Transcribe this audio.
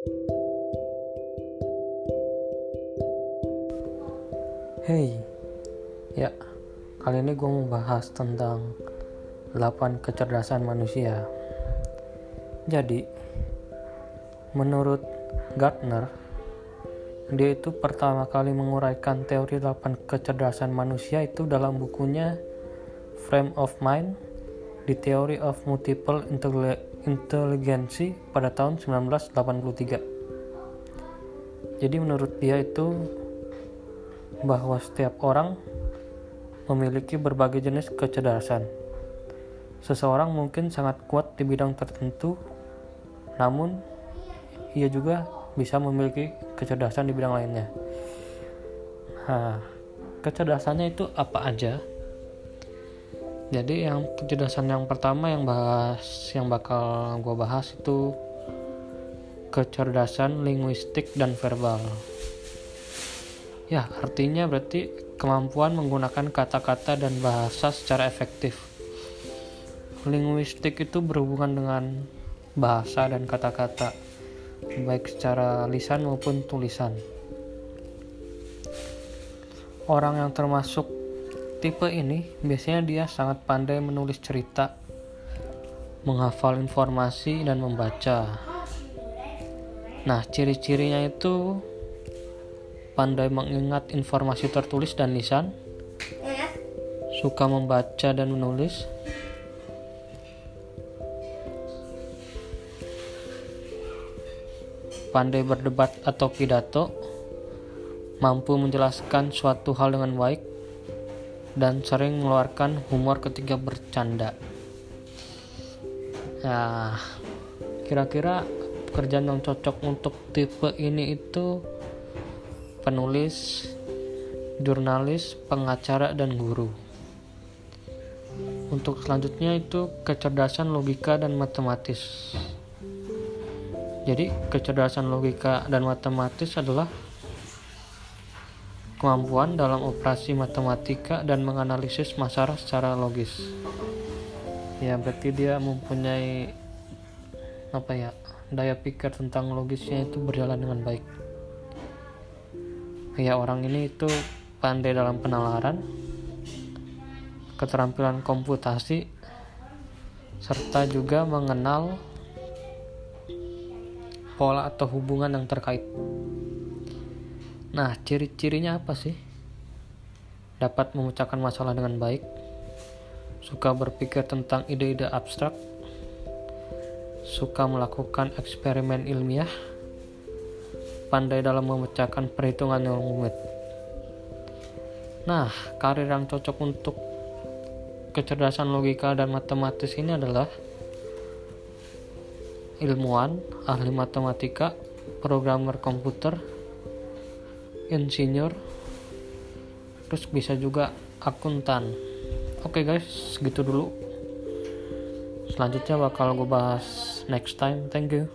Hey, ya kali ini gue mau bahas tentang 8 kecerdasan manusia. Jadi, menurut Gartner, dia itu pertama kali menguraikan teori 8 kecerdasan manusia itu dalam bukunya Frame of Mind, The Theory of Multiple Intelligence pada tahun 1983. Jadi menurut dia itu bahwa setiap orang memiliki berbagai jenis kecerdasan. Seseorang mungkin sangat kuat di bidang tertentu, namun ia juga bisa memiliki kecerdasan di bidang lainnya. Nah, kecerdasannya itu apa aja? Jadi yang kecerdasan yang pertama yang bahas yang bakal gue bahas itu kecerdasan linguistik dan verbal. Ya, artinya berarti kemampuan menggunakan kata-kata dan bahasa secara efektif. Linguistik itu berhubungan dengan bahasa dan kata-kata, baik secara lisan maupun tulisan. Orang yang termasuk tipe ini biasanya dia sangat pandai menulis cerita, menghafal informasi, dan membaca. Nah, ciri-cirinya itu pandai mengingat informasi tertulis dan lisan, suka membaca dan menulis, pandai berdebat atau pidato, mampu menjelaskan suatu hal dengan baik, dan sering mengeluarkan humor ketika bercanda. Ya, kira-kira pekerjaan yang cocok untuk tipe ini itu penulis, jurnalis, pengacara, dan guru. Untuk selanjutnya itu kecerdasan logika dan matematis. Jadi, kecerdasan logika dan matematis adalah kemampuan dalam operasi matematika dan menganalisis masalah secara logis. Ya, berarti dia mempunyai apa ya? Daya pikir tentang logisnya itu berjalan dengan baik ya orang ini itu pandai dalam penalaran keterampilan komputasi serta juga mengenal pola atau hubungan yang terkait nah ciri-cirinya apa sih dapat memecahkan masalah dengan baik suka berpikir tentang ide-ide abstrak suka melakukan eksperimen ilmiah pandai dalam memecahkan perhitungan yang rumit. Nah, karir yang cocok untuk kecerdasan logika dan matematis ini adalah ilmuwan, ahli matematika, programmer komputer, insinyur, terus bisa juga akuntan. Oke okay guys, segitu dulu. Selanjutnya bakal gue bahas next time. Thank you.